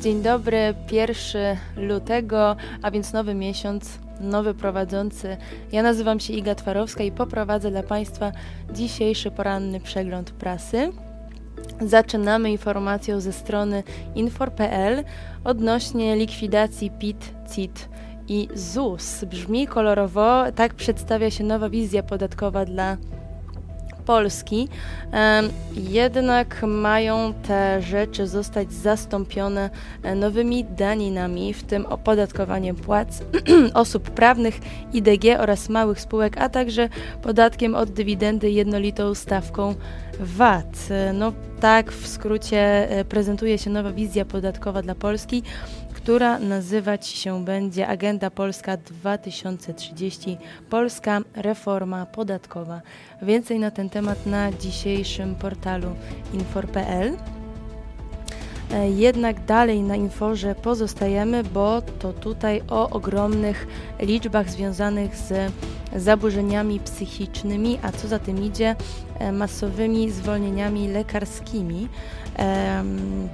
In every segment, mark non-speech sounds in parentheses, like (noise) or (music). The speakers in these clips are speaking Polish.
Dzień dobry, 1 lutego, a więc nowy miesiąc, nowy prowadzący. Ja nazywam się Iga Twarowska i poprowadzę dla Państwa dzisiejszy poranny przegląd prasy. Zaczynamy informacją ze strony infor.pl odnośnie likwidacji PIT, CIT i ZUS. Brzmi kolorowo, tak przedstawia się nowa wizja podatkowa dla Polski, jednak mają te rzeczy zostać zastąpione e, nowymi daninami, w tym opodatkowaniem płac (clears throat) osób prawnych, IDG oraz małych spółek, a także podatkiem od dywidendy jednolitą stawką VAT. E, no tak w skrócie e, prezentuje się nowa wizja podatkowa dla Polski która nazywać się będzie Agenda Polska 2030 Polska Reforma Podatkowa. Więcej na ten temat na dzisiejszym portalu infor.pl. E, jednak dalej na Inforze pozostajemy, bo to tutaj o ogromnych liczbach związanych z zaburzeniami psychicznymi, a co za tym idzie, e, masowymi zwolnieniami lekarskimi,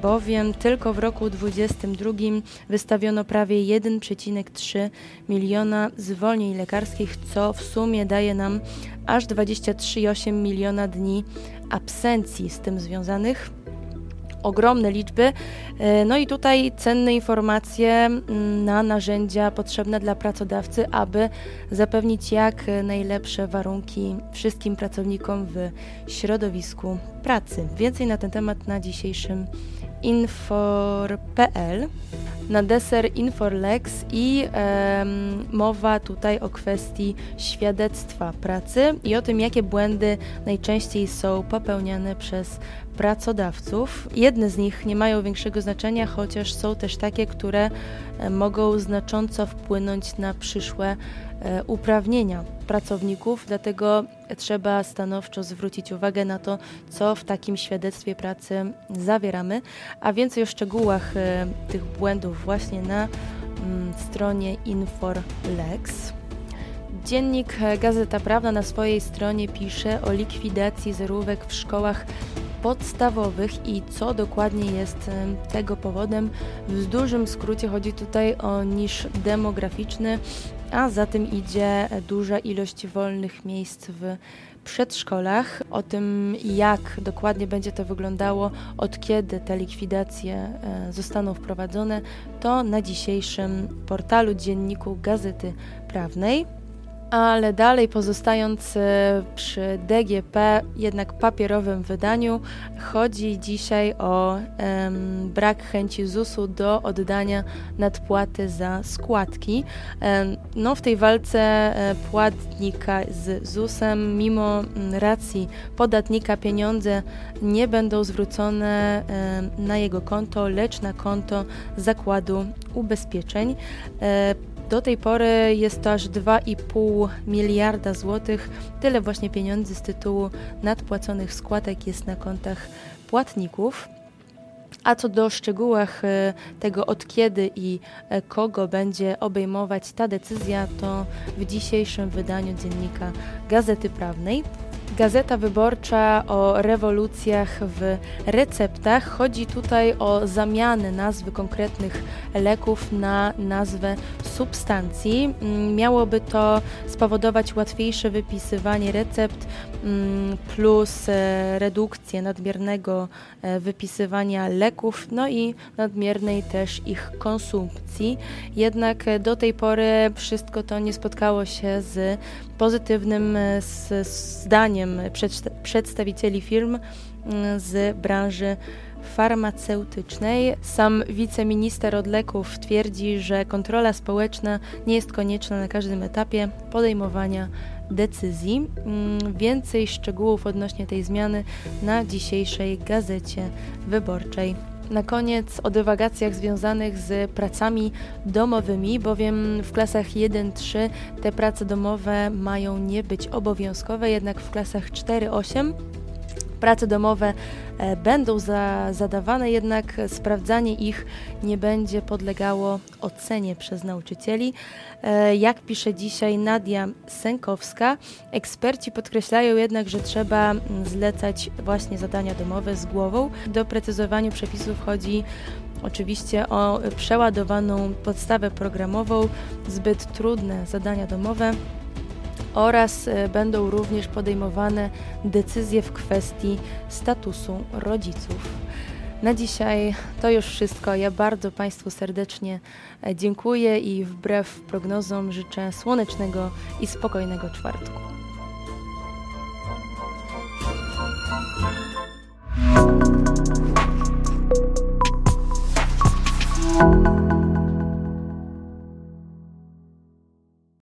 bowiem tylko w roku 2022 wystawiono prawie 1,3 miliona zwolnień lekarskich, co w sumie daje nam aż 23,8 miliona dni absencji z tym związanych ogromne liczby. E, no i tutaj cenne informacje mm, na narzędzia potrzebne dla pracodawcy, aby zapewnić jak najlepsze warunki wszystkim pracownikom w środowisku pracy. Więcej na ten temat na dzisiejszym infor.pl. Na deser Inforlex i mowa tutaj o kwestii świadectwa pracy i o tym, jakie błędy najczęściej są popełniane przez pracodawców. Jedne z nich nie mają większego znaczenia, chociaż są też takie, które e, mogą znacząco wpłynąć na przyszłe e, uprawnienia pracowników, dlatego trzeba stanowczo zwrócić uwagę na to, co w takim świadectwie pracy zawieramy, a więcej o szczegółach e, tych błędów właśnie na mm, stronie InforLex. Dziennik Gazeta Prawna na swojej stronie pisze o likwidacji zerówek w szkołach podstawowych i co dokładnie jest tego powodem. W dużym skrócie chodzi tutaj o niż demograficzny, a za tym idzie duża ilość wolnych miejsc w przedszkolach. O tym, jak dokładnie będzie to wyglądało, od kiedy te likwidacje e, zostaną wprowadzone, to na dzisiejszym portalu dzienniku Gazety Prawnej. Ale dalej pozostając e, przy DGP, jednak papierowym wydaniu, chodzi dzisiaj o um, brak chęci ZUS-u do oddania nadpłaty za składki. Um, no, w tej walce e, płatnika z ZUS-em, mimo racji podatnika, pieniądze nie będą zwrócone um, na jego konto, lecz na konto zakładu ubezpieczeń. E, do tej pory jest to aż 2,5 miliarda złotych. Tyle właśnie pieniędzy z tytułu nadpłaconych składek jest na kontach płatników. A co do szczegółach e, tego, od kiedy i e, kogo będzie obejmować ta decyzja, to w dzisiejszym wydaniu dziennika Gazety Prawnej Gazeta Wyborcza o rewolucjach w receptach. Chodzi tutaj o zamianę nazwy konkretnych leków na nazwę substancji. Mm, miałoby to spowodować łatwiejsze wypisywanie recept mm, plus e, redukcję nadmiernego e, wypisywania leków, no i nadmiernej też ich konsumpcji. Jednak do tej pory wszystko to nie spotkało się z pozytywnym e, zdaniem przedstawicieli firm z branży farmaceutycznej. Sam wiceminister od leków twierdzi, że kontrola społeczna nie jest konieczna na każdym etapie podejmowania decyzji. Więcej szczegółów odnośnie tej zmiany na dzisiejszej gazecie wyborczej. Na koniec o dywagacjach związanych z pracami domowymi, bowiem w klasach 1-3 te prace domowe mają nie być obowiązkowe, jednak w klasach 4-8 prace domowe E, będą za, zadawane, jednak sprawdzanie ich nie będzie podlegało ocenie przez nauczycieli. E, jak pisze dzisiaj Nadia Sękowska, eksperci podkreślają jednak, że trzeba zlecać właśnie zadania domowe z głową. Do precyzowania przepisów chodzi oczywiście o przeładowaną podstawę programową, zbyt trudne zadania domowe oraz e, będą również podejmowane decyzje w kwestii statusu rodziców. Na dzisiaj to już wszystko. Ja bardzo Państwu serdecznie e, dziękuję i wbrew prognozom życzę słonecznego i spokojnego czwartku.